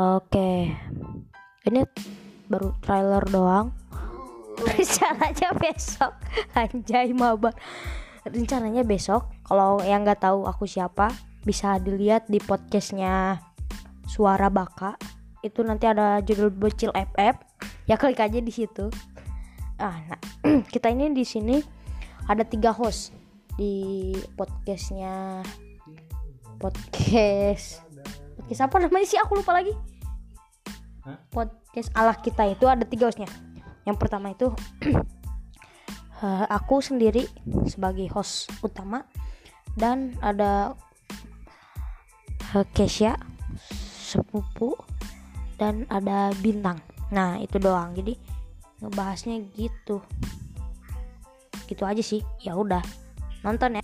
Oke, ini baru trailer doang. Rencananya besok, anjay mabar. Rencananya besok. Kalau yang nggak tahu aku siapa, bisa dilihat di podcastnya Suara Baka. Itu nanti ada judul Bocil FF. Ya klik aja di situ. Ah, nah, kita ini di sini ada tiga host di podcastnya podcast podcast apa namanya sih? Aku lupa lagi. Hah? podcast Allah kita itu ada tiga hostnya. Yang pertama itu eh, aku sendiri sebagai host utama. Dan ada eh, Kesha sepupu. Dan ada bintang. Nah itu doang. Jadi ngebahasnya gitu. Gitu aja sih. Ya udah nonton ya